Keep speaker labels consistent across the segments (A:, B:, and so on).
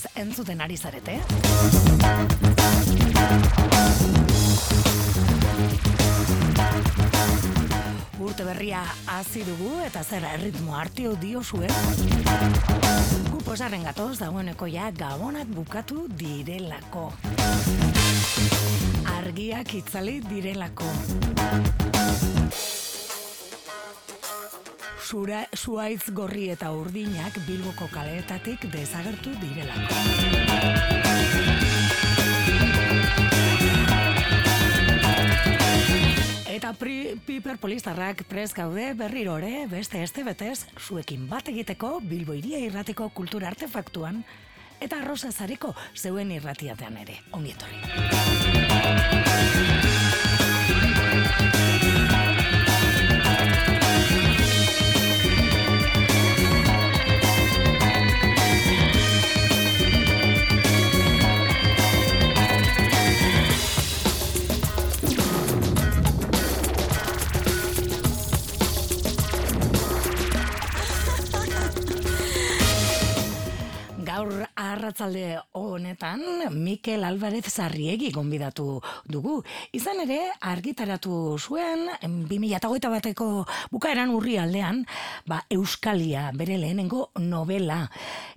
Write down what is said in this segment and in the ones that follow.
A: Piperpolis entzuten ari zarete. Urte berria hasi dugu eta zer erritmo hartio dio zuen. Gu posarren gatoz dagoeneko ja gabonak bukatu direlako. Argiak itzali direlako. Zura, zuaitz gorri eta urdinak bilboko kaleetatik desagertu direlako. Eta pri, piper polistarrak prez gaude berriro ere beste este betez zuekin bat egiteko Bilbo iria irrateko kultura artefaktuan eta arroza zareko zeuen irratiatean ere. Ongi etorri. Arratzalde honetan Mikel Alvarez Zarriegi gonbidatu dugu. Izan ere, argitaratu zuen 2008 bateko bukaeran urri aldean, ba, Euskalia bere lehenengo novela.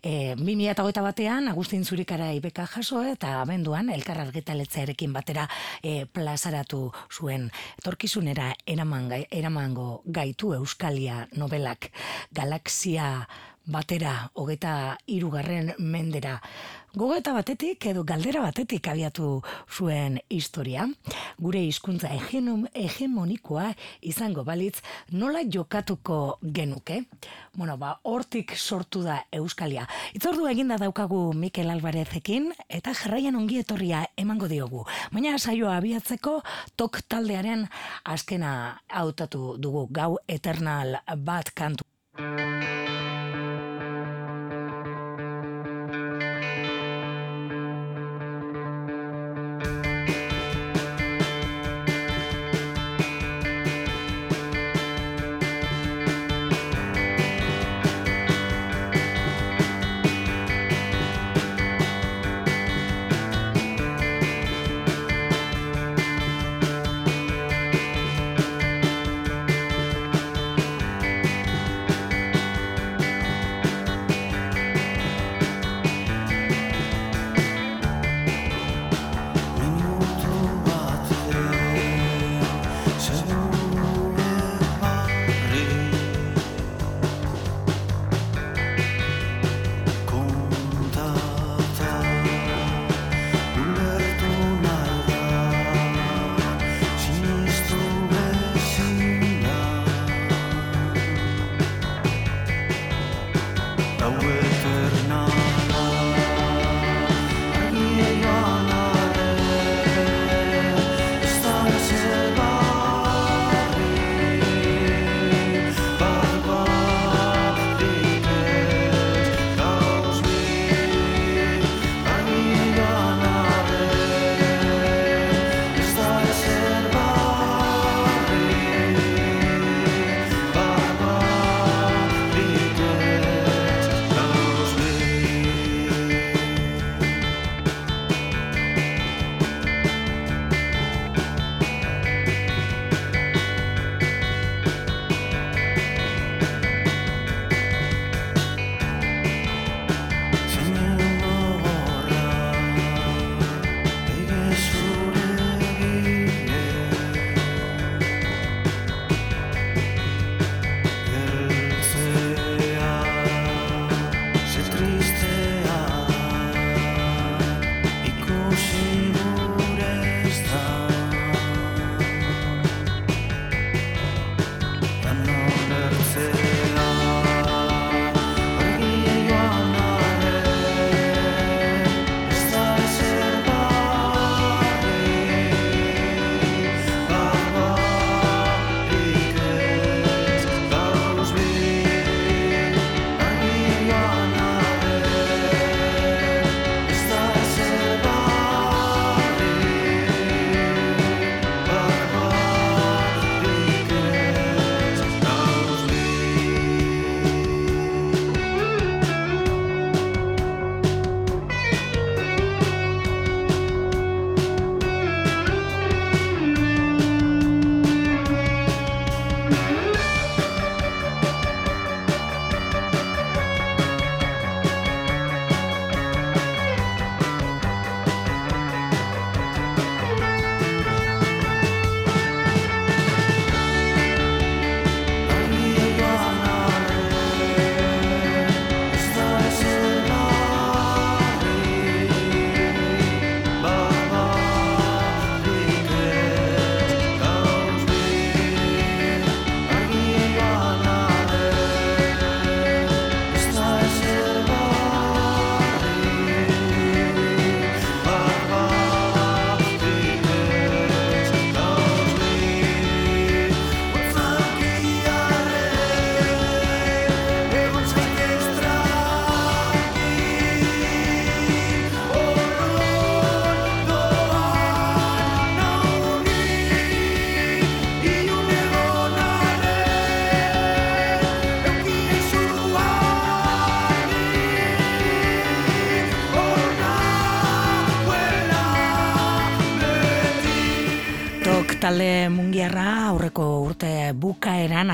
A: E, 2008 batean, Agustin Zurikara ibeka jaso eta abenduan elkar argitaletzearekin batera e, plazaratu zuen. Etorkizunera eraman, eramango gaitu Euskalia novelak. Galaxia batera, hogeta irugarren mendera. Gogeta batetik edo galdera batetik abiatu zuen historia. Gure hizkuntza hegemonikoa izango balitz nola jokatuko genuke. Bueno, ba, hortik sortu da Euskalia. Itzordua eginda daukagu Mikel Alvarezekin eta jarraian ongi etorria emango diogu. Baina saioa abiatzeko tok taldearen azkena hautatu dugu gau eternal bat kantu.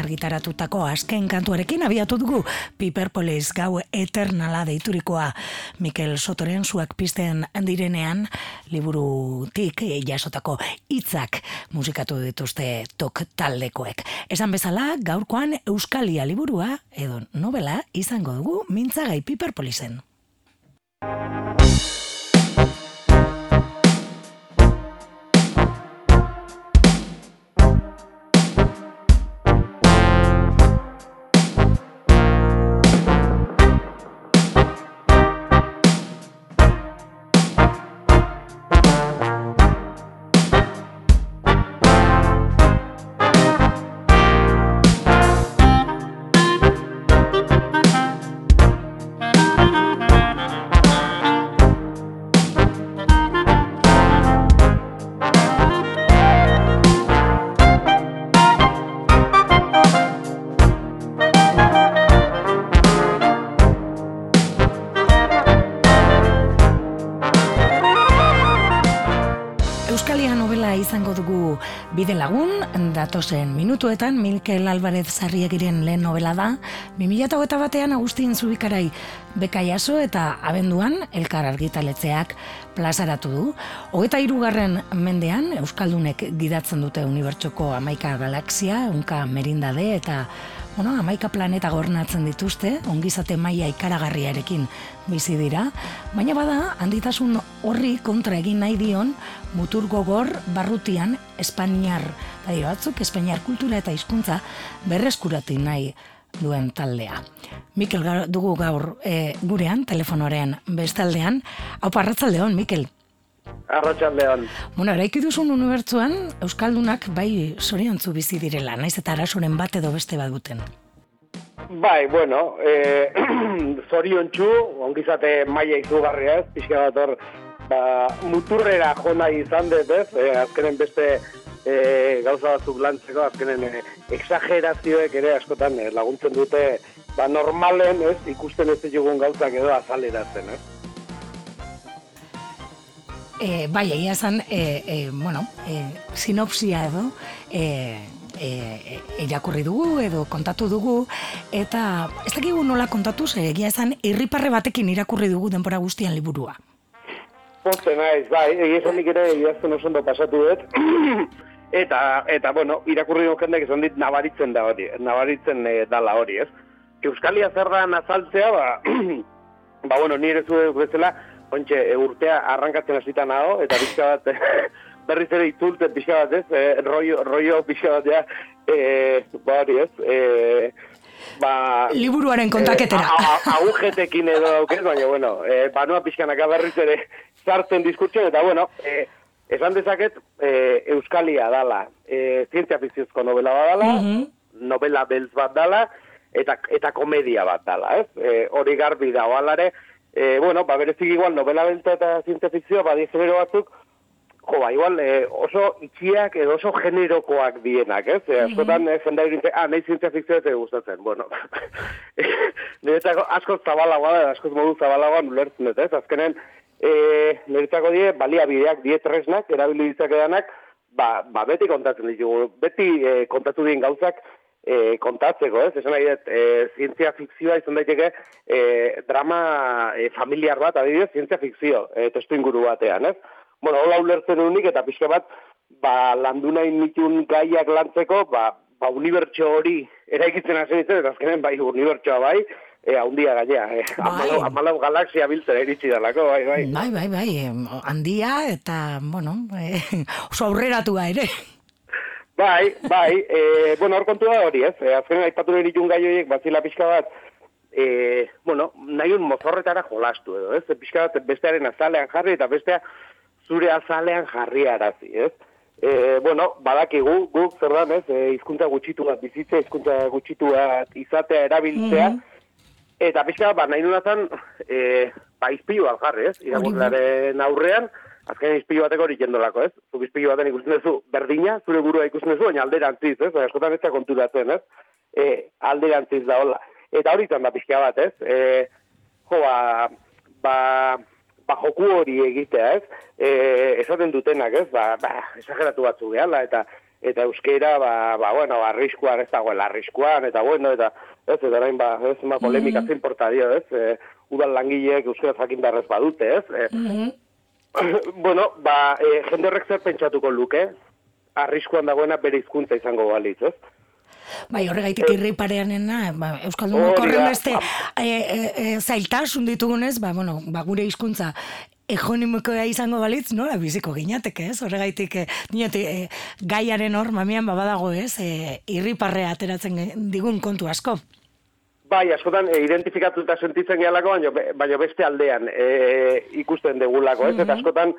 A: Argitaratutako azken kantuarekin abiatu dugu Piperpolis gau eternala deiturikoa Mikel Sotoren zuak pisten direnean liburutik jasotako hitzak musikatu dituzte tok taldekoek. Esan bezala gaurkoan Euskalia liburua edo novela izango dugu mintzagai Piperpolisen. Bide lagun, datosen minutuetan Milkel Alvarez Sarriegiren lehen novela da, 2008 batean Agustin Zubikarai bekaiaso eta abenduan elkar argitaletzeak plazaratu du. Hogeta irugarren mendean Euskaldunek gidatzen dute unibertsoko amaika galaxia, unka merindade eta bueno, amaika planeta gornatzen dituzte, ongizate maila ikaragarriarekin bizi dira, baina bada, handitasun horri kontra egin nahi dion, mutur gogor barrutian Espainiar, bai batzuk, Espainiar kultura eta hizkuntza berreskuratu nahi duen taldea. Mikel dugu gaur e, gurean, telefonoren bestaldean, hau parratzaldeon, Mikel.
B: Arratxaldean.
A: Bueno, eraiki duzun unibertsuan, Euskaldunak bai zoriontzu bizi direla, naiz eta arasoren bat edo beste bat duten.
B: Bai, bueno, e, zoriontzu, ongizate maia izugarria ez, pixka bat hor, ba, muturrera jona izan dut ez, e, azkenen beste e, gauza batzuk lantzeko, azkenen e, exagerazioek ere askotan e, laguntzen dute, ba, normalen ez, ikusten ez dugun gauzak edo azaleratzen ez.
A: E, bai, egia esan, e, e, bueno, e, sinopsia edo, e, e, irakurri dugu edo kontatu dugu, eta ez dakigu nola kontatu, ze egia esan, irriparre batekin irakurri dugu denbora guztian liburua.
B: Poste naiz, bai, egia nik ere idazten oso ondo pasatu dut, eta, eta, bueno, irakurri dugu jendek esan dit nabaritzen da hori, nabaritzen e, dala hori, ez? Euskalia zer da nazaltzea, ba, ba, bueno, nire zu bezala, ontxe, e, urtea arrankatzen hasita nago, eta bizka bat, berriz ere itzulten bizka bat, ez, e, rollo, rollo bizka bat, e, ba, hori, ez, e, ba...
A: Liburuaren kontaketera.
B: E, agujetekin edo daukez, baina, bueno, e, banua pixkanaka berriz ere zartzen diskurtsion, eta, bueno, e, esan dezaket, e, Euskalia dala, e, zientzia fikziozko novela bat dala, mm novela beltz bat dala, eta, eta komedia bat dala, ez? E, hori garbi da, oalare, e, bueno, ba, berezik igual novela benta eta zientzia fikzioa, ba, genero batzuk, jo, ba, igual, e, oso itxiak edo oso generokoak dienak, ez? E, askotan, mm -hmm. e, jendai ah, nahi zientzia fikzioa gustatzen, bueno. niretzako asko zabalagoa da, asko modu zabalagoa nulertzen dut, ez? Azkenen, e, niretzako die, baliabideak, die tresnak, erabili ditzakedanak, ba, ba, beti kontatzen ditugu, beti e, kontatu dien gauzak, e, kontatzeko, ez? Esan nahi e, zientzia fikzioa izan daiteke e, drama e, familiar bat, adibidez, zientzia fikzio, e, testu inguru batean, ez? Bueno, hola ulertzen unik eta pixka bat, ba, landu nahi nitun gaiak lantzeko, ba, ba unibertso hori eraikitzen hasi ditzen, eta azkenen bai unibertsoa bai, e, handia gainea, e, bai. amalau, galaxia biltzen eritzi dalako, bai, bai.
A: Bai, bai, bai, handia eta, bueno, e, oso aurreratua ere.
B: Bai, bai, e, bueno, hor kontua hori, ez? E, azkenean aipatu nire jun gai horiek, bazila pixka bat, e, bueno, nahi un mozorretara jolastu edo, ez? Pixka bat bestearen azalean jarri eta bestea zure azalean jarri arazi, ez? E, bueno, badakigu, guk zer da, ez? E, izkuntza gutxitu bat bizitza, izkuntza gutxitu bat izatea erabiltzea, mm eta pixka bat, nahi nunazan, e, ba, izpilu bat jarri, ez? Irakurlaren aurrean, azken izpilu bateko hori jendolako, ez? Zuk izpilu baten ikusten duzu berdina, zure burua ikusten duzu, baina alderantziz, ez? Askotan ez da konturatzen, ez? E, alderantziz da hola. Eta hori izan da pixka bat, ez? E, jo, ba, ba, ba joku hori egitea, ez? E, esaten dutenak, ez? Ba, ba, esageratu batzu gehala, eta eta euskera, ba, ba bueno, arriskuan, ez dagoela arriskuan, eta bueno, eta ez, eta orain, ba, ez, ma polemika mm -hmm. dio, ez, e, udal langileek euskera jakin beharrez badute, ez, e, bueno, ba, e, jende horrek zer pentsatuko luke, arriskuan dagoena bere hizkuntza izango balitz, ez?
A: Bai, horregaitik e, irri pareanena, ba, Euskaldun korren beste e, e, e, zailtasun ditugunez, ba, bueno, ba, gure hizkuntza ejonimikoa izango balitz, nola biziko ginateke, ez? Horregaitik, e, e, gaiaren hor, mamian babadago, ez? E, irriparre ateratzen digun kontu asko.
B: Bai, askotan e, identifikatuta sentitzen gehalako, baina, baina beste aldean e, ikusten degulako, ez? Eta mhm. askotan,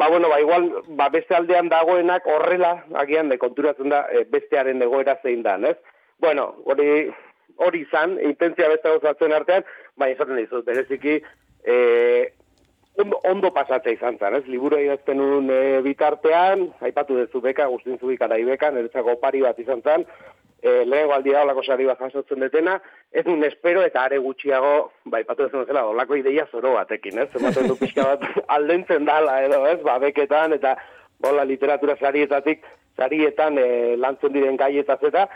B: ba, bueno, ba, igual, ba, beste aldean dagoenak horrela, agian, de konturatzen da, e, bestearen egoera zein da, ez? Bueno, hori hori izan, intentzia beste gauzatzen artean, baina esaten dizut, bereziki, e, ondo, ondo pasatzea izan zen, ez? Liburu idazten un e, bitartean, aipatu dezu beka, guztin zubik ara ibekan, eretzako pari bat izan zen, e, lehenko aldi da, olako sari bat jasotzen detena, ez un espero eta are gutxiago, bai, patu dezu zela, olako ideia zoro batekin, ez? Zematen du pixka bat aldentzen dala, edo, ez? Ba, beketan, eta bola literatura sarietatik, sarietan e, lantzen diren gaietaz eta,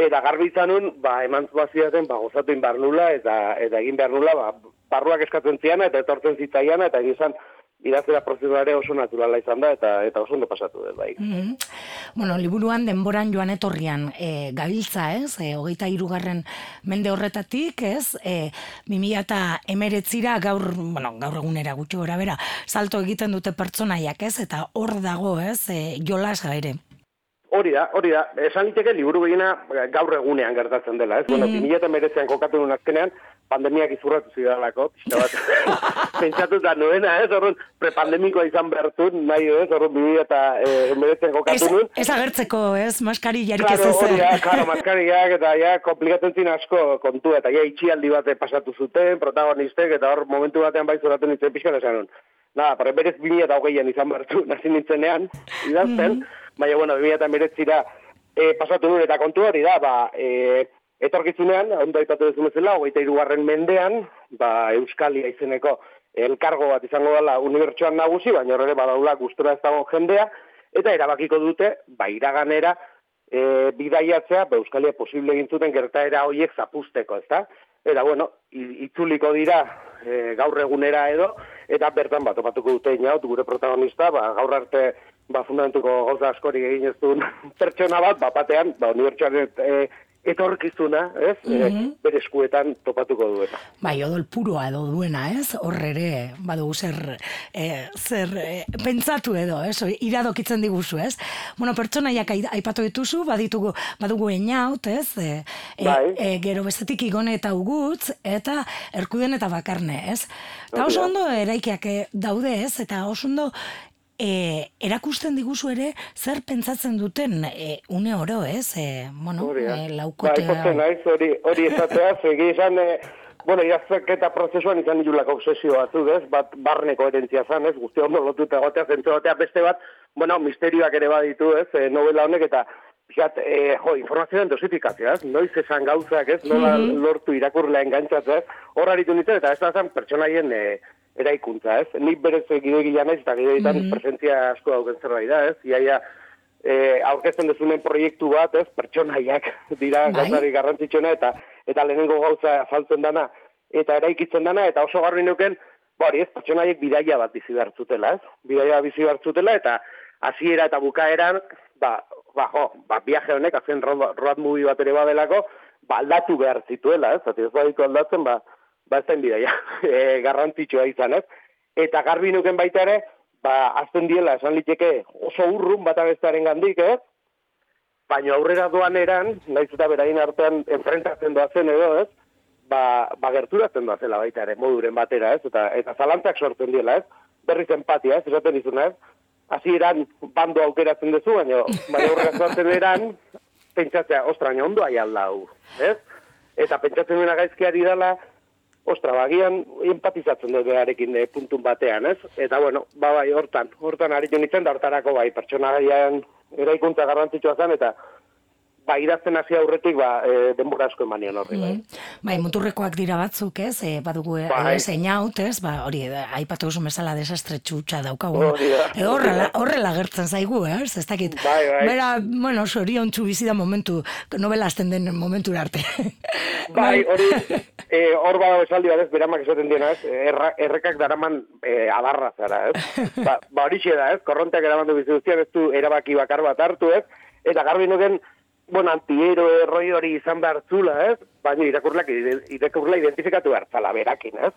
B: eta garbi izanun, ba, eman zuaziaten, ba, gozatu inbar nula, eta, eta egin behar nula, ba, barruak eskatzen ziana eta etortzen zitzaiana eta egizan idazera prozedurare oso naturala izan da eta eta oso ondo pasatu dut bai. Mm
A: Bueno, liburuan denboran joan etorrian e, gabiltza, ez? E, hogeita irugarren mende horretatik, ez? E, 2000 eta emeretzira gaur, bueno, gaur egunera gutxi gora bera, salto egiten dute pertsonaiak, ez? Eta hor dago, ez? E, jolas ere.
B: Hori da, hori da. Esan liteke liburu gehiena gaur egunean gertatzen dela, ez? Mm -hmm. Bueno, 2000 eta emeretzean kokatu duen azkenean, pandemiak izurratu zidalako, pixka bat, pentsatu da nuena, ez, horren, prepandemikoa izan behartu, nahi, ez, horren bibi eta eh, emeretzen kokatu nuen.
A: Ez, agertzeko, ez, maskari jarik ez
B: ez. Hori, claro, maskari eta ja, komplikatzen zin asko kontu, eta ja, itxialdi bat pasatu zuten, protagonistek, eta hor, momentu batean bai zuraten nintzen pixka esan nun. Nada, pero berez bibi eta hogeian izan behartu, nazi nintzenean, idazten, mm -hmm. baina, bueno, bibi eta emeretzira eh, pasatu nuen, eta kontu hori da, ba, eh, Etorkizunean, ondo aipatu duzu bezala, hogeita irugarren mendean, ba, Euskalia izeneko elkargo bat izango dela unibertsuan nagusi, baina horre badaula gustura ez dago jendea, eta erabakiko dute, ba, iraganera, e, bidaiatzea, ba, Euskalia posible gintzuten gertaera horiek zapusteko, ezta? Eta, bueno, itzuliko dira e, gaur egunera edo, eta bertan bat opatuko dute inaut, gure protagonista, ba, gaur arte ba, fundamentuko gauza askorik egin ez duen pertsona bat, ba, batean, ba, unibertsuaren e, etorkizuna, ez? Mm -hmm. bere eskuetan topatuko duena.
A: Bai, odol puroa edo duena, ez? Horre ere, badu zer, e, zer e, pentsatu edo, ez? Iradokitzen diguzu, ez? Bueno, pertsonaiak aipatu dituzu, baditugu, badugu einaut, ez? E, bai. e, gero bestetik igone eta ugutz, eta erkuden eta bakarne, ez? Eta oso ondo eraikiak daude, ez? Eta oso ondo e, erakusten diguzu ere zer pentsatzen duten e, une oro, ez? E, bueno, e, laukotea...
B: Bai, naiz, hori, hori ezatea, zegi izan, e, bueno, irazak eta prozesuan izan nilulako obsesio batzu, ez? Bat, barne koherentzia zan, ez? Guzti ondo lotuta gotea, zentzu batea, beste bat, bueno, misterioak ere baditu, ez? E, novela honek eta Fijat, eh, jo, informazioen dosifikazioa, ez? Noiz esan gauzak, ez? Nola mm -hmm. lortu irakurla engantzatzea, ez? Horra nintzen, eta ez da zen pertsonaien eh, eraikuntza, ez? Nik berez gide gila naiz, eta gide mm -hmm. presentzia asko dauken zerbait da, ez? Iaia, e, aurkezten dezunen proiektu bat, ez? Pertsonaiak dira bai. garrantzitsuna, eta eta lehenengo gauza faltzen dana, eta eraikitzen dana, eta oso garbi nuken, bori, ez? Pertsonaiek bidaia bat bizi hartzutela, ez? Bidaia bizi hartzutela, eta hasiera eta bukaeran, ba, ba, jo, ba, viaje honek, azken road, road movie bat ere badelako, ba, aldatu behar zituela, ez? Zati ez baditu aldatzen, ba, ba ez zain bidaia, e, garrantzitsua izan, ez? Eta garbi nuken baita ere, ba, azten diela, esan liteke oso urrun bat abestaren gandik, ez? Baina aurrera doan eran, nahiz eta berain artean enfrentatzen doazen edo, ez? Ba, ba gerturatzen doazela baita ere, moduren batera, ez? Eta, eta zalantzak sortzen diela, ez? Berriz empatia, ez? Esaten izun, ez? Asi eran, bando aukeratzen duzu, baina, baina aurrera sortzen eran, pentsatzea, ostra, ondo ahi aldau, ez? Eta pentsatzen duena gaizkiari dela, ostra, bagian empatizatzen dut beharekin e, puntun batean, ez? Eta, bueno, ba, bai, hortan, hortan ari nintzen da hortarako, bai, pertsona gaian eraikuntza garrantzitsua zen, eta ba, idazten hasi aurretik, ba, e, denbora asko eman nion horri, bai.
A: Mm. Bai, muturrekoak dira batzuk, ez? E, badugu e,
B: Bai.
A: e, zeinaut, ez? Ba, hori, e, aipatu duzu bezala desastre txutxa daukagu. E, horrela, horrela gertzen zaigu, ez? Ez dakit.
B: Bai, bai.
A: Bera, bueno, sorion bizi da momentu, novela azten den momentura arte.
B: Bai, hori, e, hor bada esaldi bat ez, beramak esaten diena ez, erra, errekak daraman e, adarra zara, ez? Ba, ba hori da, ez, korronteak eraman du bizi guztian, ez du erabaki bakar bat hartu, ez? Eta garbi nuken, bueno, antiero erroi hori izan behar zula, ez? Baina irakurlak, irakurla identifikatu behar zala berakin, ez?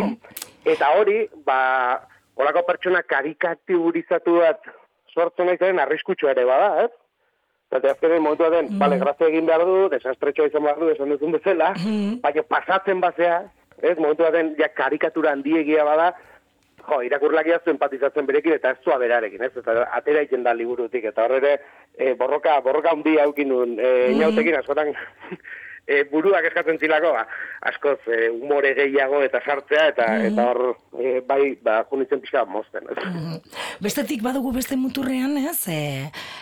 B: Eta hori, ba, holako pertsona karikaturizatu bat sortzen nahi arriskutsu ere bada, ez? Eta azkenen momentu den, mm. bale, grazia egin behar du, desastretxoa izan behar du, esan duzun bezala,
A: Mm.
B: baina pasatzen bazea, ez, momentu den, ja karikatura handiegia bada, jo, irakurlakia zu empatizatzen berekin, eta ez zua berarekin, ez, eta atera egiten da liburutik, eta horre e, borroka, borroka handia aukin nuen, e, inautekin, askotan, e, buruak eskatzen zilako, ba, askoz, e, umore gehiago eta sartzea, eta eta hor, e, bai, ba, junitzen pixka mozten, ez.
A: Mhm. Bestetik badugu beste muturrean, ez? E,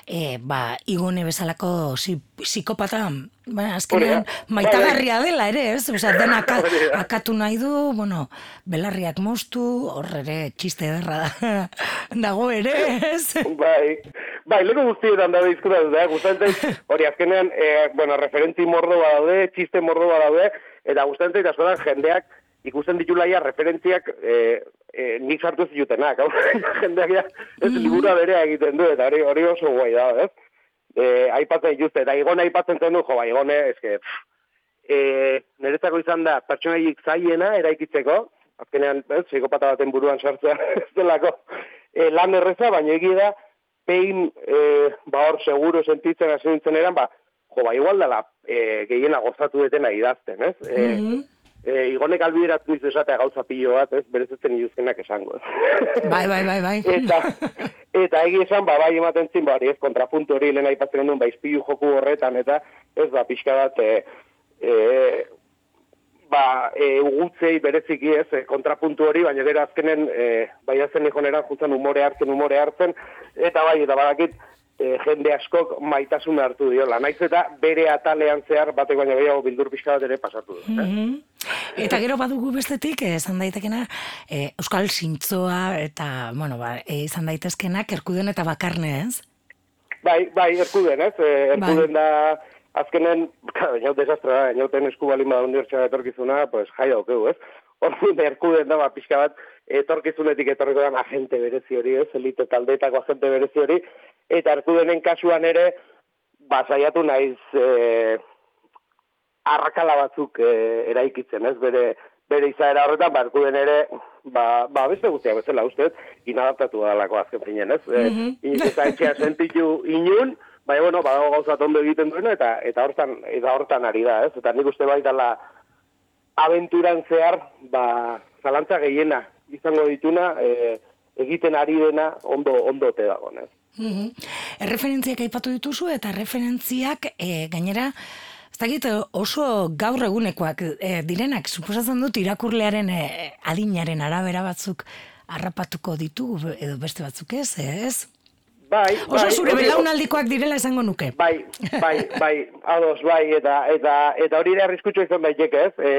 A: e, ba, igone bezalako si, psikopata, ba, azkenean, maitagarria dela ere, ez? Osea, dena aka, akatu nahi du, bueno, belarriak moztu, hor ere, txiste ederra da, dago ere, ez?
B: Bai, bai, lego guztietan da izkuta dut, eh? gustatzen zait, hori azkenean, eh, bueno, referenti mordo badaude, txiste mordo badaude, eta gustatzen zait askotan jendeak ikusten ditulaia referentziak eh, eh, nik sartu hau, jendeak ja, ez liburua berea egiten du, eta hori, hori oso guai da, ez? Eh, aipatzen dituzte, eta igone aipatzen zen du, jo, ba, igone, eske, pff, eh, niretzako izan da, pertsonaiik zaiena eraikitzeko, azkenean, ez, psikopata baten buruan sartzea, ez delako, eh, lan erreza, baina egia da, pein, eh, ba hor, seguro sentitzen hasi nintzen eran, ba, jo, ba, igual dela, eh, gehiena gozatu detena idazten, ez? Eh,
A: Mhm.
B: eh, igonek albideratu izu esatea gauza pilo bat, ez, berez ez zen iluzkenak esango?
A: Bai, bai, bai, bai.
B: eta, eta egi esan, ba, bai ematen zin, ba, ez, kontrapuntu hori lehen aipatzen genuen, ba, izpilu joku horretan, eta ez, ba, pixka bat, e, e, ba, e, ugutzei bereziki ez, e, kontrapuntu hori, baina gero azkenen, e, bai azen ikonera jutzen umore hartzen, umore hartzen, eta bai, eta badakit, e, jende askok maitasuna hartu diola. Naiz eta bere atalean zehar, batek baina gehiago bildur pixka bat ere pasatu du. Eh?
A: Mhm. Eta gero badugu bestetik, eh, esan daitekena, eh, Euskal Sintzoa eta, bueno, ba, eh, izan daitezkenak erkuden eta bakarne, ez?
B: Bai, bai, erkuden, ez? E, erkuden
A: Bai.
B: da, azkenen, claro, inaut desastra da, inauten esku balin bada unibertsitatea etorkizuna, pues jai daukegu, ez? Orduan erkuden da, ba, pixka bat, etorkizunetik etorriko den agente berezi hori, ez? Elite taldeetako agente berezi hori, eta erkudenen kasuan ere, ba, saiatu naiz, e, arrakala batzuk e, eraikitzen, ez? Bere, bere izaera horretan, ba, erkuden ere, ba, ba beste guztiak bezala, uste, inadaptatu dalako azken finen, ez? Mm
A: Mhm.
B: eta etxea sentitu inun, baina, bueno, badago gauza ondo egiten duena, eta eta hortan, eta hortan ari da, ez? Eta nik uste baitala abenturan zehar, ba, zalantza gehiena izango dituna, e, egiten ari dena ondo, ondo te dago, ez?
A: Mhm. Erreferentziak aipatu dituzu eta referentziak e, gainera ez dakit oso gaur egunekoak e, direnak, suposatzen dut irakurlearen e, adinaren arabera batzuk harrapatuko ditugu edo beste batzuk ez, ez?
B: Bai,
A: Oso
B: bai,
A: zure belaunaldikoak direla esango nuke.
B: Bai, bai, bai, ados, bai, eta eta eta hori ere arriskutsu izan daiteke, ez? E,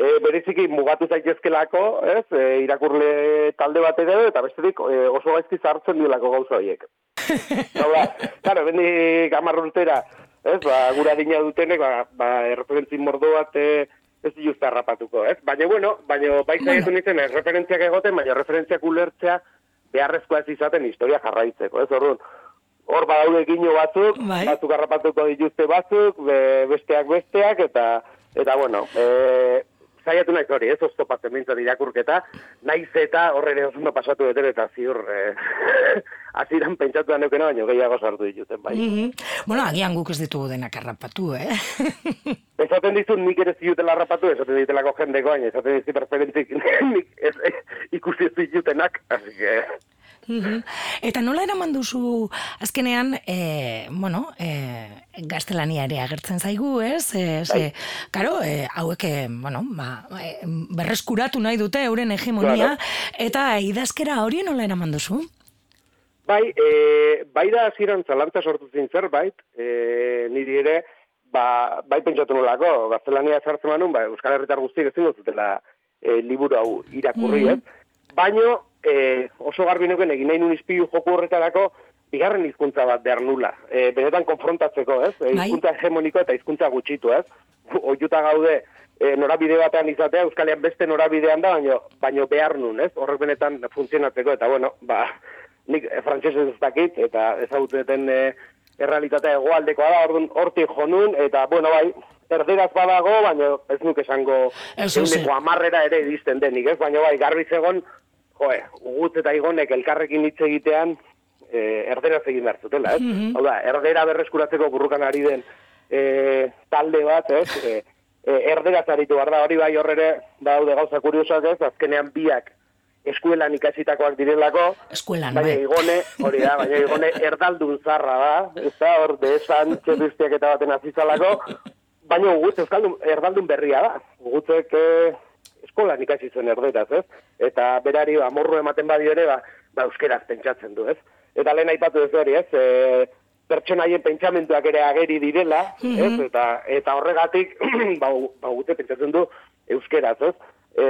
B: e, bereziki mugatu zaitezkelako, ez? E, irakurle talde bat edo, eta bestetik e, oso gaizki zartzen duelako gauza horiek. Hau claro, bendik amar urtera, ez? Ba, gura dina dutenek, ba, ba erreferentzi mordo bat e, ez dituzte harrapatuko, ez? Baina, bueno, baina bai zaitu nintzen, erreferentziak egoten, baina referentziak ulertzea beharrezkoa ez izaten historia jarraitzeko, ez? Orduan, hor badaude gino batzuk,
A: Bai.
B: batzuk harrapatuko dituzte batzuk, be- besteak besteak, eta, eta bueno, e, zaiatu naiz hori, ez oztopatzen bintzat irakurketa, naiz eta horre oso ondo pasatu duten, eta ziur, e, aziran pentsatu da neukena, baina gehiago sartu dituten, bai.
A: Mhm. Bueno, agian guk ez ditugu denak harrapatu, eh?
B: Esaten dizut nik ere zidutela harrapatu, esaten ditelako jendeko, baina esaten dizut referentzik nik ez, ikusi ez ditutenak, así que...
A: Eta nola eraman duzu azkenean, e, bueno, e, gaztelania ere agertzen zaigu, ez? E, ze, karo, e, hauek, bueno, ba, berreskuratu nahi dute euren hegemonia,
B: Claro.
A: eta idazkera hori nola eraman duzu?
B: Bai, e, bai da ziren zalantza sortu zin zerbait, e, niri ere, ba, bai pentsatu nolako, gaztelania zartzen manun, ba, Euskal Herritar guztiek ezin zutela e, liburu hau irakurri, mm Baino, e, oso garbi nuken egin nahi nun izpilu joku horretarako, bigarren hizkuntza bat behar nula. E, benetan konfrontatzeko, ez? E, bai. hizkuntza hegemoniko eta hizkuntza gutxitu, ez? Oiuta gaude, e, norabide batean izatea, Euskalian beste norabidean da, baino, baino behar nun, ez? Horrek benetan funtzionatzeko, eta bueno, ba, nik e, frantsesez ez dakit, eta ezaguteten e, errealitatea egoaldekoa da, orduan hortik jonun, eta, bueno, bai, erderaz badago, baina ez nuke esango euneko amarrera ere edizten denik, ez? Baina bai, garbi zegon, joe, ugut eta igonek elkarrekin hitz egitean, e, erderaz egin behar zutela, ez? Mm Hau da, erdera berreskuratzeko burrukan ari den e, talde bat, ez? E, e, erderaz aritu behar da, hori bai horrere, daude gauza kuriosak ez, azkenean biak eskuelan ikasitakoak direlako.
A: Eskuelan,
B: baina bai. igone, hori da, baina igone erdaldun zarra da, ez da, hor, desan, txerriztiak eta baten azizalako, baina gutz, euskaldun, erdaldun berria da. Gutzek eh, eskolan ikasi zuen erderaz, ez? Eta berari, ba, morru ematen badi ere, ba, ba euskeraz pentsatzen du, ez? Eta lehen aipatu ez hori, ez? E, pertsonaien pentsamentuak ere ageri direla, ez? Mhm. Eta, eta horregatik, ba, ba gutze pentsatzen du euskeraz, ez? E,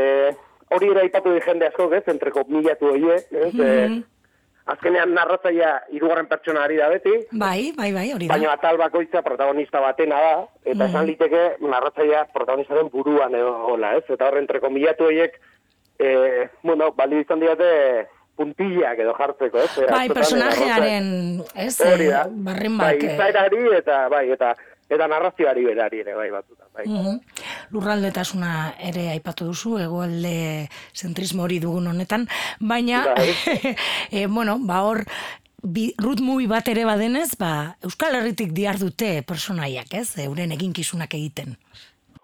B: hori ere aipatu di jende asko, ez, entreko milatu hori, ez, mm -hmm. Azkenean narratzaia irugarren pertsona ari da beti.
A: Bai, bai, bai, hori da.
B: Baina atal bakoitza protagonista batena da, eta mm esan liteke narratzaia protagonistaren buruan edo, hola, ez, eta horren entreko milatu horiek, e, bueno, bali izan diate puntillak edo jartzeko, ez?
A: Bai, personajearen, ez, hori da. barren
B: Bai, izairari eta, bai, eta, eta narrazioari berari ere, bai, batuta. Bai.
A: Mm Lurraldetasuna ere aipatu duzu, egoalde zentrismo hori dugun honetan, baina, bai. e, bueno, ba hor, bi, rut mubi bat ere badenez, ba, Euskal Herritik diar dute personaiak, ez? Euren eginkizunak egiten.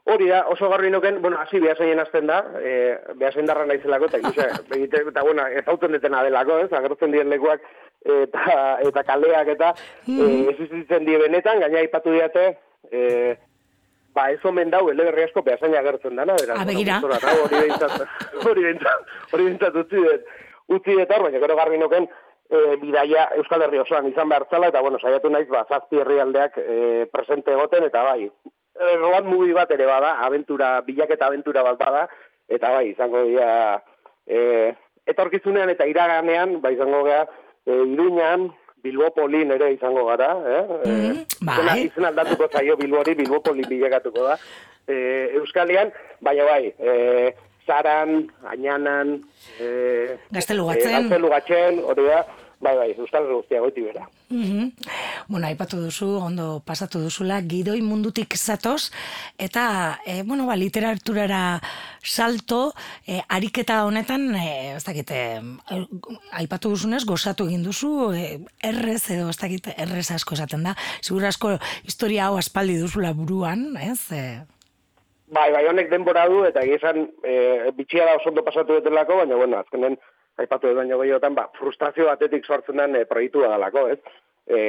B: Hori da, oso garri nuken, bueno, hasi behasaien azten da, e, behasaien darra naizelako, eta gisa, begite, eta bueno, ez detena delako, ez, agertzen dien lekuak, eta, eta kaleak, eta mm -hmm. e, ez izitzen die benetan, gaina ipatu diate, e, ba, ez omen dau, ele berri asko behasain agertzen dana, beraz.
A: Abegira.
B: Hori bintzat, hori bintzat, hori bintzat utzi dut, utzi dut, baina gero garbi noken, e, bidaia Euskal Herri osoan izan behar zala, eta bueno, saiatu naiz, ba, zazpi herrialdeak e, presente egoten, eta bai, road movie bat ere bada, aventura, bilaketa aventura bat bada, eta bai, izango dira, e, etorkizunean eta iraganean, bai, izango gara, e, iruñan, Bilbopolin ere izango gara, eh? Mm, bai. Izena aldatuko zaio Bilbori, Bilbopolin bilekatuko da. E, Euskalian, baina bai, e, Zaran, Añanan, e,
A: Gaztelugatzen,
B: e, Gaztelugatzen, hori da, Bai, bai, Euskal Guztia goiti bera.
A: Mm Bueno, aipatu duzu, ondo pasatu duzula, gidoi mundutik zatoz, eta, e, bueno, ba, literaturara salto, e, ariketa honetan, e, ez dakit, e, aipatu duzunez, gozatu egin duzu, e, errez, edo ez dakit, errez asko esaten da, zigur asko historia hau aspaldi duzula buruan, ez? E,
B: Bai, bai, honek denbora du, eta egizan, e, bitxia da oso ondo pasatu dutelako, baina, bueno, azkenen, aipatu edo baino gehiotan, ba, frustrazio batetik sortzen den e, proiektu dalako, ez? E,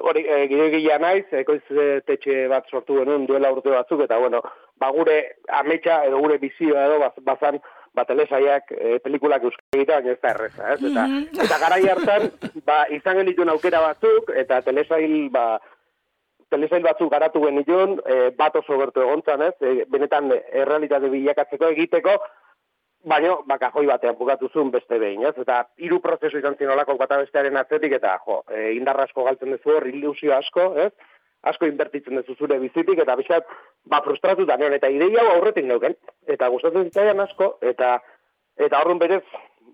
B: hori, e, gire gila naiz, ekoiz tetxe bat sortu genuen duela urte batzuk, eta bueno, ba, gure ametsa edo gure bizioa edo bazan, ba, telesaiak, e, pelikulak euskal egitea, baina ez da erreza, ez? Eta, mm-hmm. eta garai hartan, ba, izan genituen aukera batzuk, eta telesail, ba, telesail batzuk garatu genituen, e, bat oso gertu egontzan, ez? E, benetan, errealitate bilakatzeko egiteko, baino baka joi batean bukatu zuen beste behin, ez? Eta hiru prozesu izan zen olako bata bestearen atzetik eta jo, e, indarra asko galtzen duzu hor ilusio asko, ez? Asko inbertitzen duzu zure bizitik eta bizat ba frustratu da eta ideia hau aurretik neuken eta gustatzen zitzaidan asko eta eta horren berez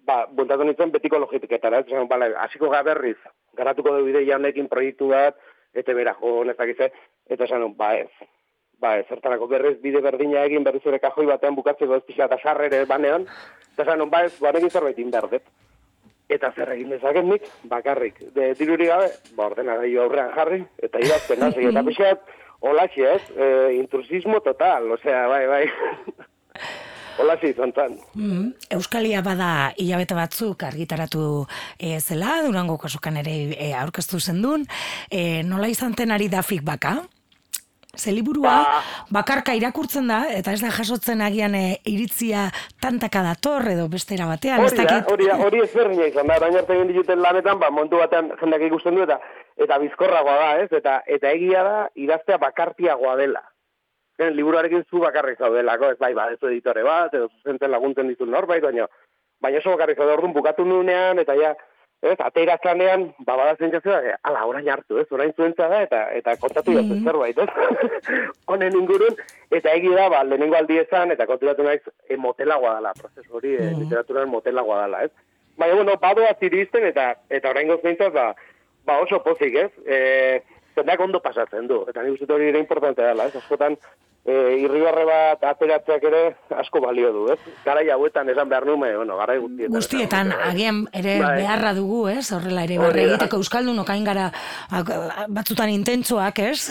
B: ba bueltatu nintzen betiko logitiketara, ez? Esan, bale, hasiko ga berriz, garatuko du ideia honekin proiektu bat eta bera jo honetak eta esan, ba ez, ba, zertarako berrez bide berdina egin berriz ere kajoi batean bukatzeko ez pixka eta sarrere banean, eta zan, ba, ez, banekin zerbait inberdet. Eta zer egin dezaken nik, bakarrik. De diruri gabe, ba, ordena aurrean jarri, eta idazten nazi, eta pixat, holatxe ez, e, intrusismo total, osea, bai, bai. Holatxe izan zan.
A: Mm, Euskalia bada hilabete batzuk argitaratu e, zela, durango kasukan ere e, aurkeztu zen duen, e, nola izan tenari da feedbacka? Ze liburua ba, bakarka irakurtzen da, eta ez da jasotzen agian e, iritzia tantaka dator edo bestera batean.
B: Hori da, hori da, hori ez berdina izan da, baina arte egin dituten lanetan, ba, montu batean jendeak ikusten du, eta eta bizkorragoa da, ez? Eta, eta egia da, idaztea bakartiagoa dela. Gen, liburuarekin zu bakarrik zaudelako, ez bai, ba, editore bat, edo zuzentzen laguntzen ditu norbait, baina, baina oso bakarrik zaude orduan bukatu nunean, eta ja, ez, atera zanean, ba, bada zentzazioa, e, ala, orain hartu, ez, orain zuentza da, eta, eta kontatu mm -hmm. zerbait, ez, honen ingurun, eta egi da, ba, lehenengo aldi ezan, eta konturatu naiz, e, motelagoa dela, prozesu hori, mm -hmm. e, literaturan motelagoa dela, ez. Baina, bueno, badoa zirizten, eta, eta orain gozintzaz, ba, ba, oso pozik, ez, e, zendak ondo pasatzen du, eta nik uste hori ere importante dela, ez, askotan, e, irribarre bat ateratzeak ere asko balio du, ez? Gara hauetan esan behar nume, bueno, gara
A: guztietan. Guztietan, agian ere bai. beharra dugu, ez? Horrela ere barre egiteko euskaldun okain gara batzutan intentsuak, ez?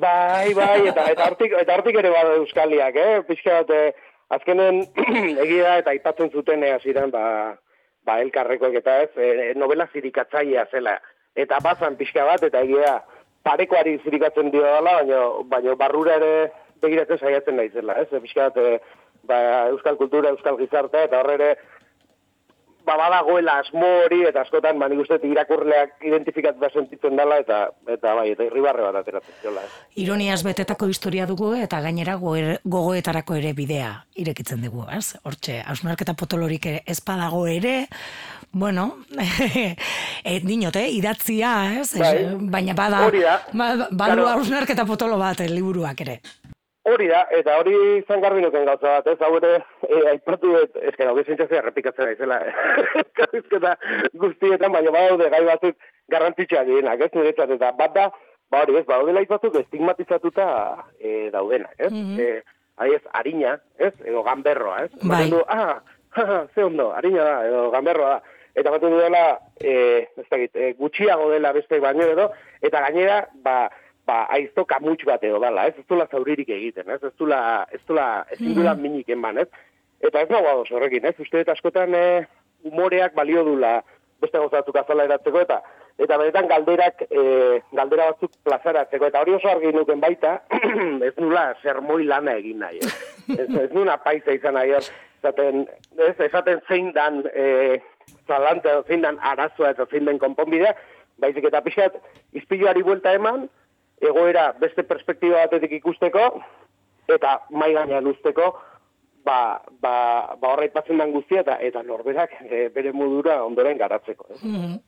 B: Bai, bai, eta, eta, hortik, eta hortik ere bada euskaliak, eh? Pixka bat, eh, azkenen egia eta aipatzen zuten ea ziren, ba, ba elkarrekoek eta ez, e, novela zirikatzailea zela. Eta bazan pixka bat, eta egia parekoari zirikatzen dio dela, baina, baina barrura ere begiratzen saiatzen naizela, ez? Fiskat, e, ba, euskal kultura, euskal gizarte, eta horre ere, ba, badagoela asmo hori, eta askotan, ba, nik uste, irakurleak identifikatu sentitzen dela, eta, eta bai, eta irribarre bat ateratzen ziola.
A: Ironiaz betetako historia dugu, eta gainera gogoetarako ere bidea irekitzen dugu, ez? Hortxe, hausnarketa potolorik ez badago ere, bueno, e, dinot, eh, idatzia, ez? Bai, baina bada, ba, badu hausnarketa potolo bat, eh, liburuak ere.
B: Hori da, eta hori izan garbi nuken gauza bat, ez, hau ere, e, aipatu dut, ez que daude zintzazia repikatzen aizela, karrizketa guztietan, baina badaude gai batzuk garrantzitsua dienak, ez, niretzat, eta bat da, ba hori ez, badaude batzuk estigmatizatuta e, daudenak, ez, mm -hmm. e, ez, harina, ez, edo gamberroa, ez, bai. du, ah, ha, ze ondo, harina da, edo gamberroa da, eta bat dela, e, ez da, e, gutxiago dela beste baino edo, eta gainera, ba, ba, aizto kamutx bat edo dala, ez, ez dula zauririk egiten, ez, ez dula, ez dula, ez dula mm. minik eman, ez, eta ez nagoa doz horrekin, ez, uste eta askotan e, umoreak balio dula beste gozatzuk azala eratzeko, eta eta beretan galderak, e, galdera batzuk plazaratzeko, eta hori oso argi nuken baita, ez nula sermoi lana egin nahi, ez, ez, ez nuna paisa izan nahi, esaten, ez, esaten zein dan, e, zalante, zein dan arazoa eta zein den konponbidea, baizik eta pixat, izpiluari buelta eman, egoera beste perspektiba batetik ikusteko, eta mai gainean usteko, ba, ba, ba horra ipatzen den guztia, eta, eta norberak e, bere modura ondoren garatzeko. Eh? Mm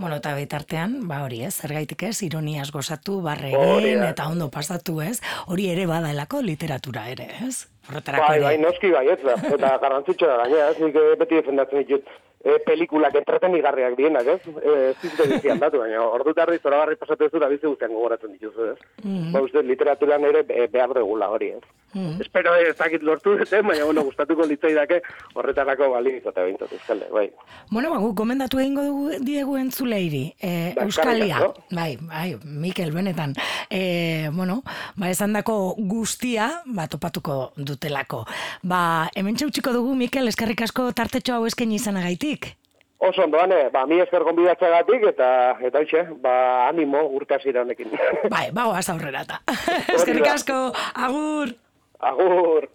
A: Bueno, eta betartean, ba hori ez, zergaitik ez, ironiaz gozatu, barre egin, eta ondo pasatu ez, hori ere badaelako literatura ere, ez?
B: Bai, bai, noski bai, ez da, eta garrantzitsua gaina, ez, nik beti defendatzen ditut, e, pelikulak entretenigarriak dienak, ez? E, Zizte dizian datu, baina ordu tarri zora barri pasatu ez da bizi guztian gogoratzen dituzu, ez? Mm -hmm. Ba, uste, literaturan ere behar degula hori, ez? Mm Espero ez dakit lortu dut, baina, bueno, gustatuko litzai dake horretarako bali izotea bintzatu, euskale, bai.
A: Bueno, ba, gomendatu egingo dugu diegu entzuleiri, e, ba, Euskalia, bai, bai, Mikel, benetan, e, bueno, ba, esan dako guztia, ba, topatuko dutelako. Ba, hemen txautxiko dugu, Mikel, eskarrik asko tartetxo hau esken izan agaiti, gatik?
B: Oso ondo, ane, ba, mi esker gonbidatza gatik, eta, eta hoxe, ba, animo urte azira honekin.
A: Bai, bago az aurrera eta. Eskerrik asko, agur!
B: Agur!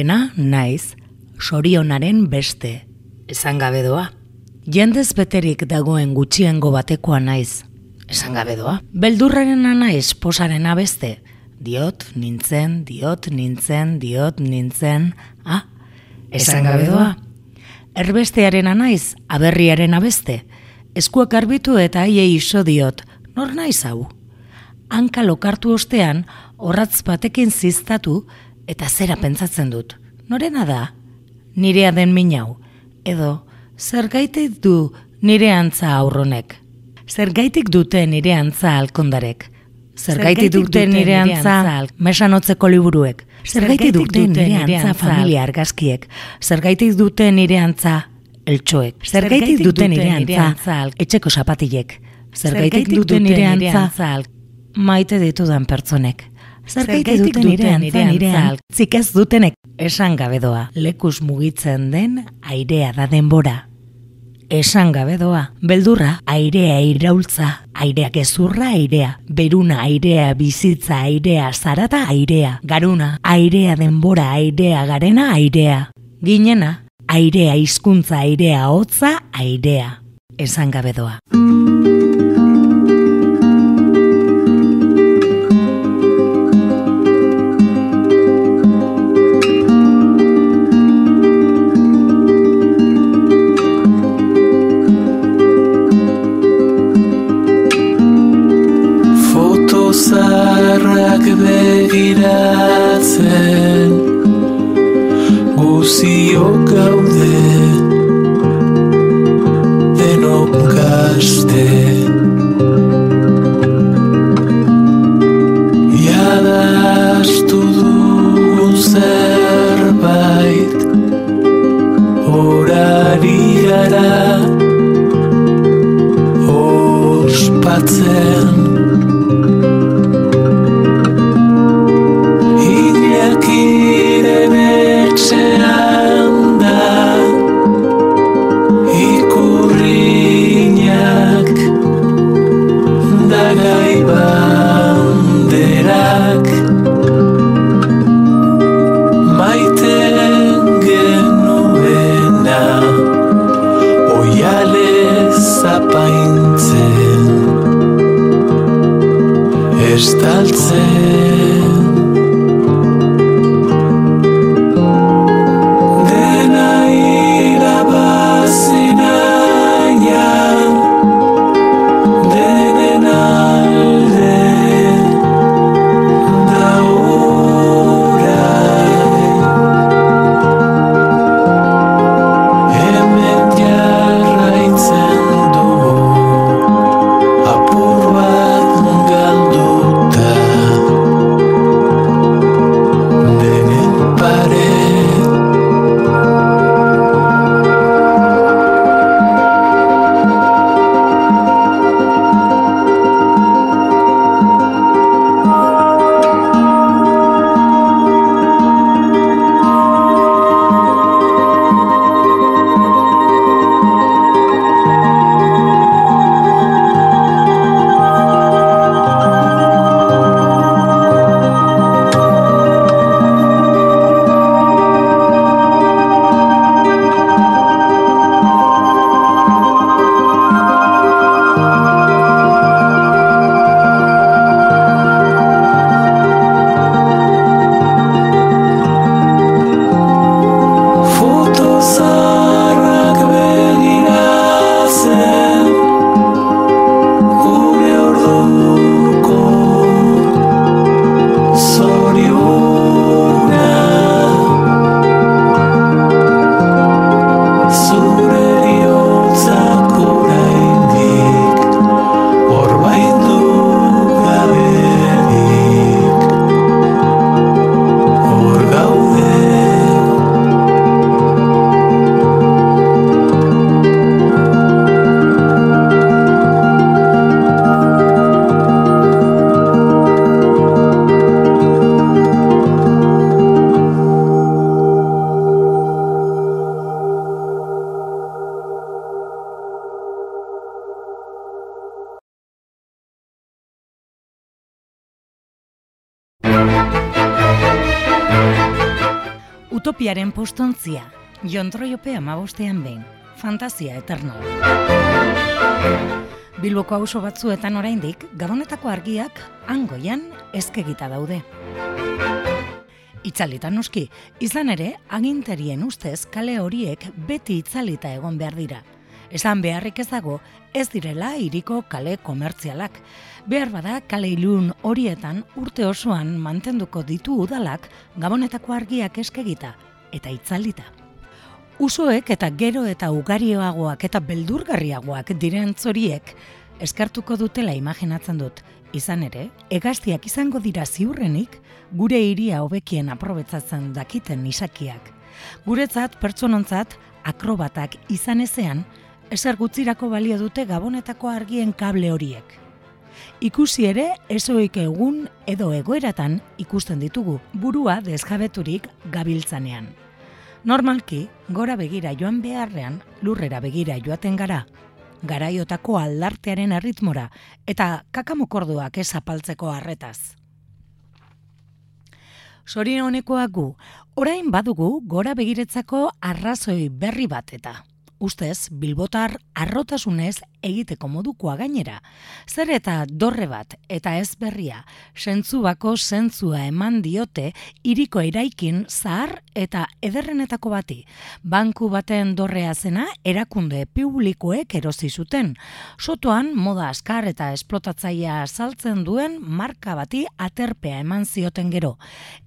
C: Minarena naiz, sorionaren beste, esan gabe doa. Jendez beterik dagoen gutxiengo batekoa naiz, esan gabe doa. Beldurraren naiz posaren beste, diot nintzen, diot nintzen, diot nintzen, ah, esan gabe doa. Erbestearen naiz, aberriaren abeste, eskuak arbitu eta aiei iso diot, nor naiz hau? Hanka lokartu ostean, horratz batekin ziztatu, eta zera pentsatzen dut. Norena da? Nirea den minau. Edo, zer gaitik du nire antza aurronek? Zer gaitik dute nire antza alkondarek? Zer gaitik dute nire antza mesanotzeko liburuek? Zer gaitik dute nire antza familia argazkiek? Zer gaitik dute nire antza eltsoek? Zer gaitik dute nire antza etxeko zapatilek? Zer gaitik dute nire antza maite ditudan pertsonek? Zergaitik duten nire antza nire altzik ez dutenek esan gabedoa. Lekus mugitzen den airea da denbora. Esan gabedoa, beldurra, airea iraultza, airea gezurra airea, beruna airea bizitza airea, zarata airea, garuna, airea denbora airea garena airea, ginena, airea hizkuntza airea hotza airea. Esan gabedoa.
D: Begiratzen Guzio gaude say
E: Utopiaren postontzia, jontroiope amabostean behin, fantasia eterno. Bilboko auzo batzuetan oraindik gabonetako argiak angoian ezkegita daude. Itzalita noski, izan ere, agintarien ustez kale horiek beti itzalita egon behar dira. Esan beharrik ez dago, ez direla iriko kale komertzialak. Behar bada kale ilun horietan urte osoan mantenduko ditu udalak gabonetako argiak eskegita eta itzalita. Usoek eta gero eta ugarioagoak eta beldurgarriagoak diren zoriek eskartuko dutela imaginatzen dut. Izan ere, egaztiak izango dira ziurrenik gure hiria hobekien aprobetzatzen dakiten isakiak. Guretzat pertsonontzat akrobatak izan ezean, ezer gutzirako balio dute gabonetako argien kable horiek. Ikusi ere, ezoik egun edo egoeratan ikusten ditugu burua desjabeturik gabiltzanean. Normalki, gora begira joan beharrean, lurrera begira joaten gara, garaiotako aldartearen erritmora eta kakamokorduak ez apaltzeko harretaz. Sorin honekoak gu, orain badugu gora begiretzako arrazoi berri bat eta ustez bilbotar arrotasunez egiteko modukoa gainera. Zer eta dorre bat eta ez berria, sentzubako zentzua eman diote iriko eraikin zahar eta ederrenetako bati. Banku baten dorrea zena erakunde publikoek erosi zuten. Sotoan moda askar eta esplotatzaia saltzen duen marka bati aterpea eman zioten gero.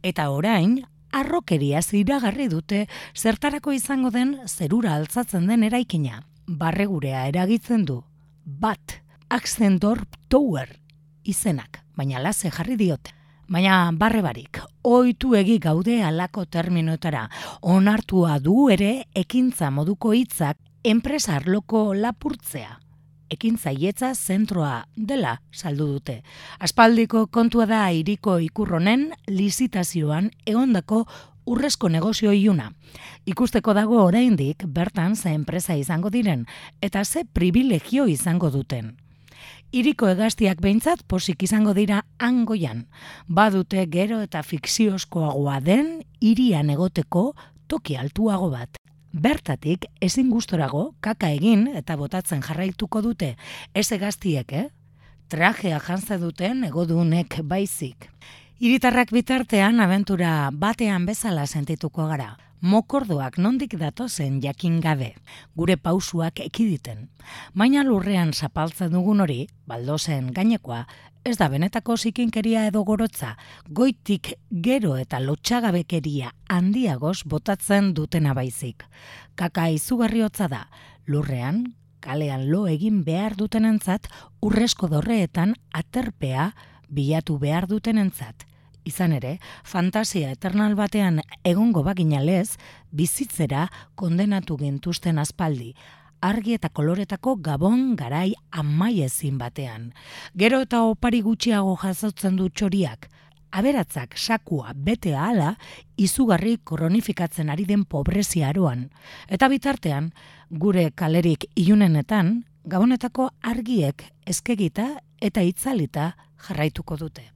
E: Eta orain, arrokeria iragarri dute zertarako izango den zerura altzatzen den eraikina. Barregurea eragitzen du. Bat, Axendorp Tower izenak, baina lase jarri diote. Baina barre barik, oitu egi gaude alako terminoetara, onartua du ere ekintza moduko hitzak enpresar loko lapurtzea ekin zaietza zentroa dela saldu dute. Aspaldiko kontua da iriko ikurronen lizitazioan egondako urrezko negozio iuna. Ikusteko dago oraindik bertan ze enpresa izango diren eta ze privilegio izango duten. Iriko egaztiak behintzat posik izango dira angoian. Badute gero eta fikziozkoagoa den irian egoteko toki altuago bat. Bertatik ezin gustorago kaka egin eta botatzen jarraituko dute ez egaztiek, eh? Trajea jantza duten egodunek baizik. Iritarrak bitartean abentura batean bezala sentituko gara. Mokordoak nondik datozen jakin gabe, gure pausuak ekiditen. Baina lurrean zapaltzen dugun hori, baldozen gainekoa, ez da benetako zikinkeria edo gorotza, goitik gero eta lotxagabekeria handiagoz botatzen dutena baizik. Kaka izugarri hotza da, lurrean, kalean lo egin behar dutenentzat, urresko dorreetan aterpea bilatu behar dutenentzat. Izan ere, fantasia eternal batean egongo baginalez, bizitzera kondenatu gintuzten aspaldi, argi eta koloretako gabon garai amaiezin batean. Gero eta opari gutxiago jasotzen du txoriak, aberatzak sakua bete ahala izugarri koronifikatzen ari den pobrezia aroan. Eta bitartean, gure kalerik iunenetan, gabonetako argiek eskegita eta itzalita jarraituko dute.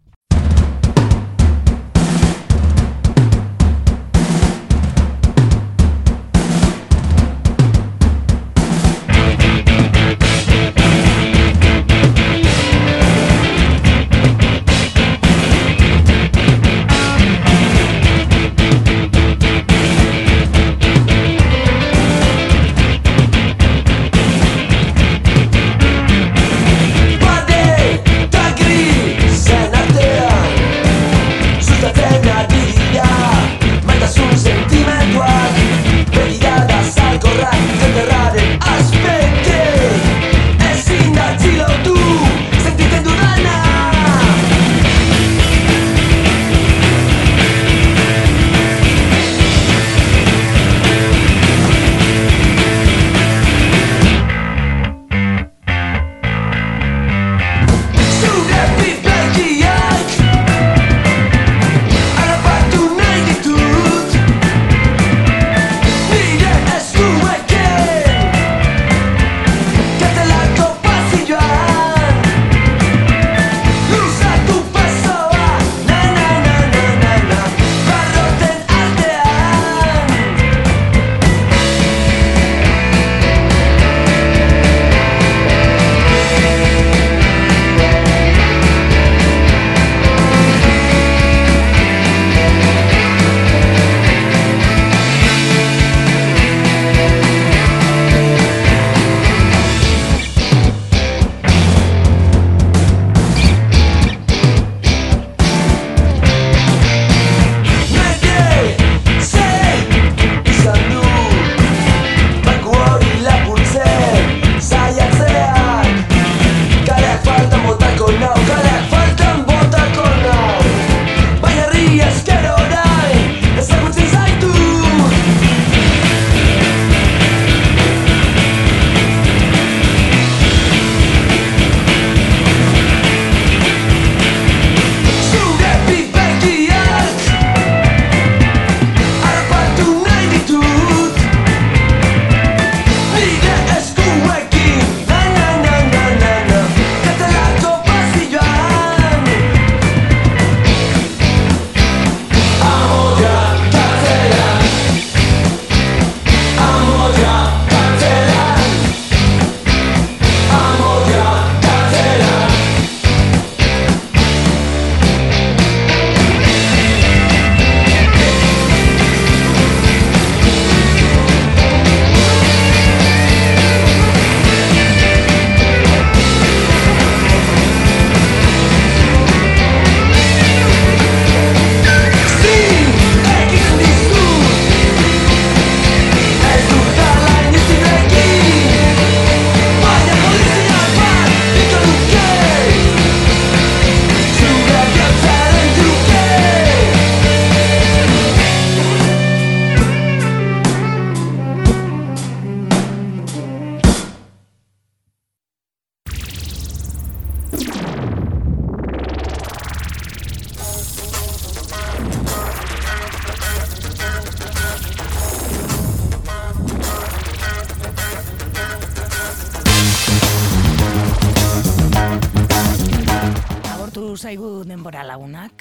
A: Denbora lagunak.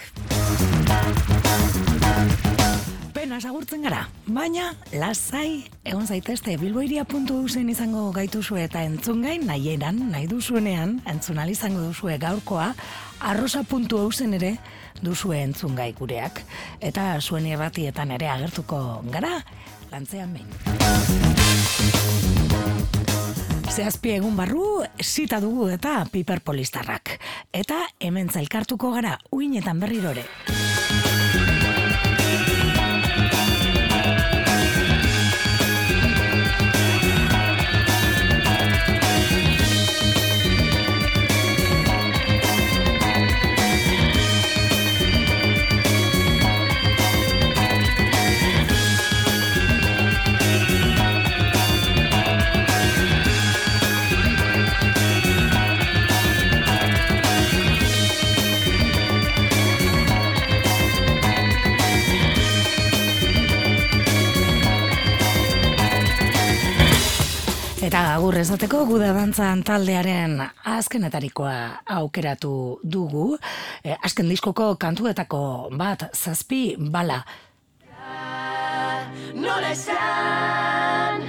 A: Pena agurtzen gara, baina lasai egon zaitezte bilboiria.usen izango gaituzu eta entzun gain nahieran, nahi duzuenean, entzun izango duzue gaurkoa, arrosa.usen ere duzue entzun gai gureak. Eta zuen irratietan ere agertuko gara, lantzean behin. Zehazpi egun barru, zita dugu eta piperpolistarrak. Eta hemen zailkartuko gara, uinetan berrirore. Eta agur esateko guda dantzan taldearen azkenetarikoa aukeratu dugu. E, azken diskoko kantuetako bat zazpi bala.
F: Nola esan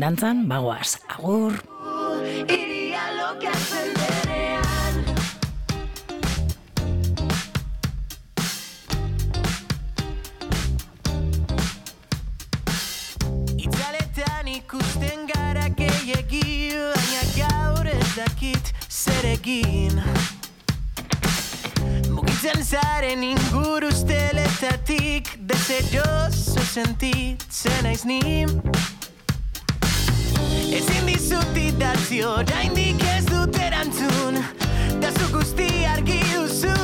A: Dantzan, bagoaz, agur.
F: Dakit zer egin. Mugitzen zaren inguru usteletatik Deseroso sentitzen naiz ni. Ezin dizut idatzi oraindik ez dut erantzun Da zu guzti argi duzu.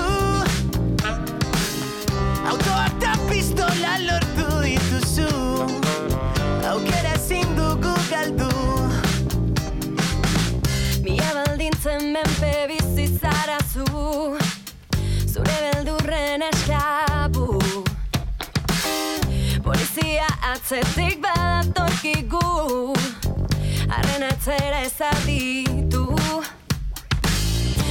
F: Autoa eta pistola lortu dituzu
G: esklabu. Polizia atzetik badatorkigu Arren atzera ezaditu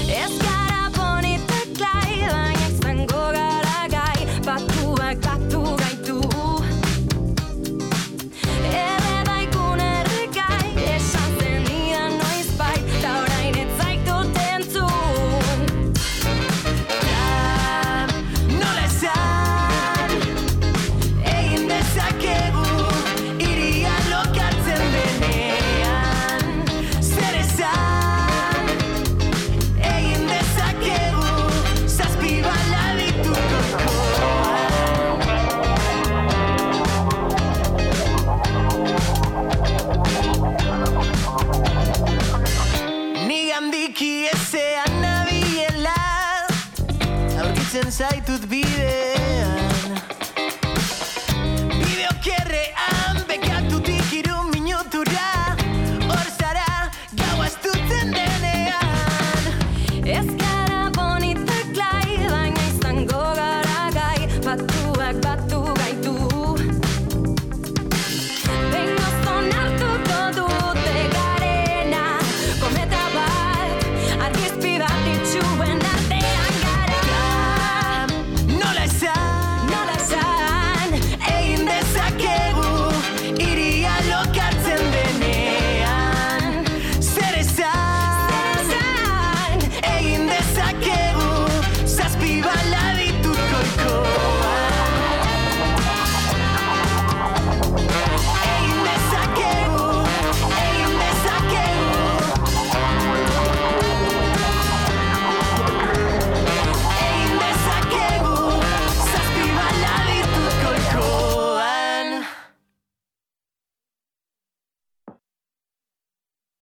G: Ez gara bonitek lai Baina izango gara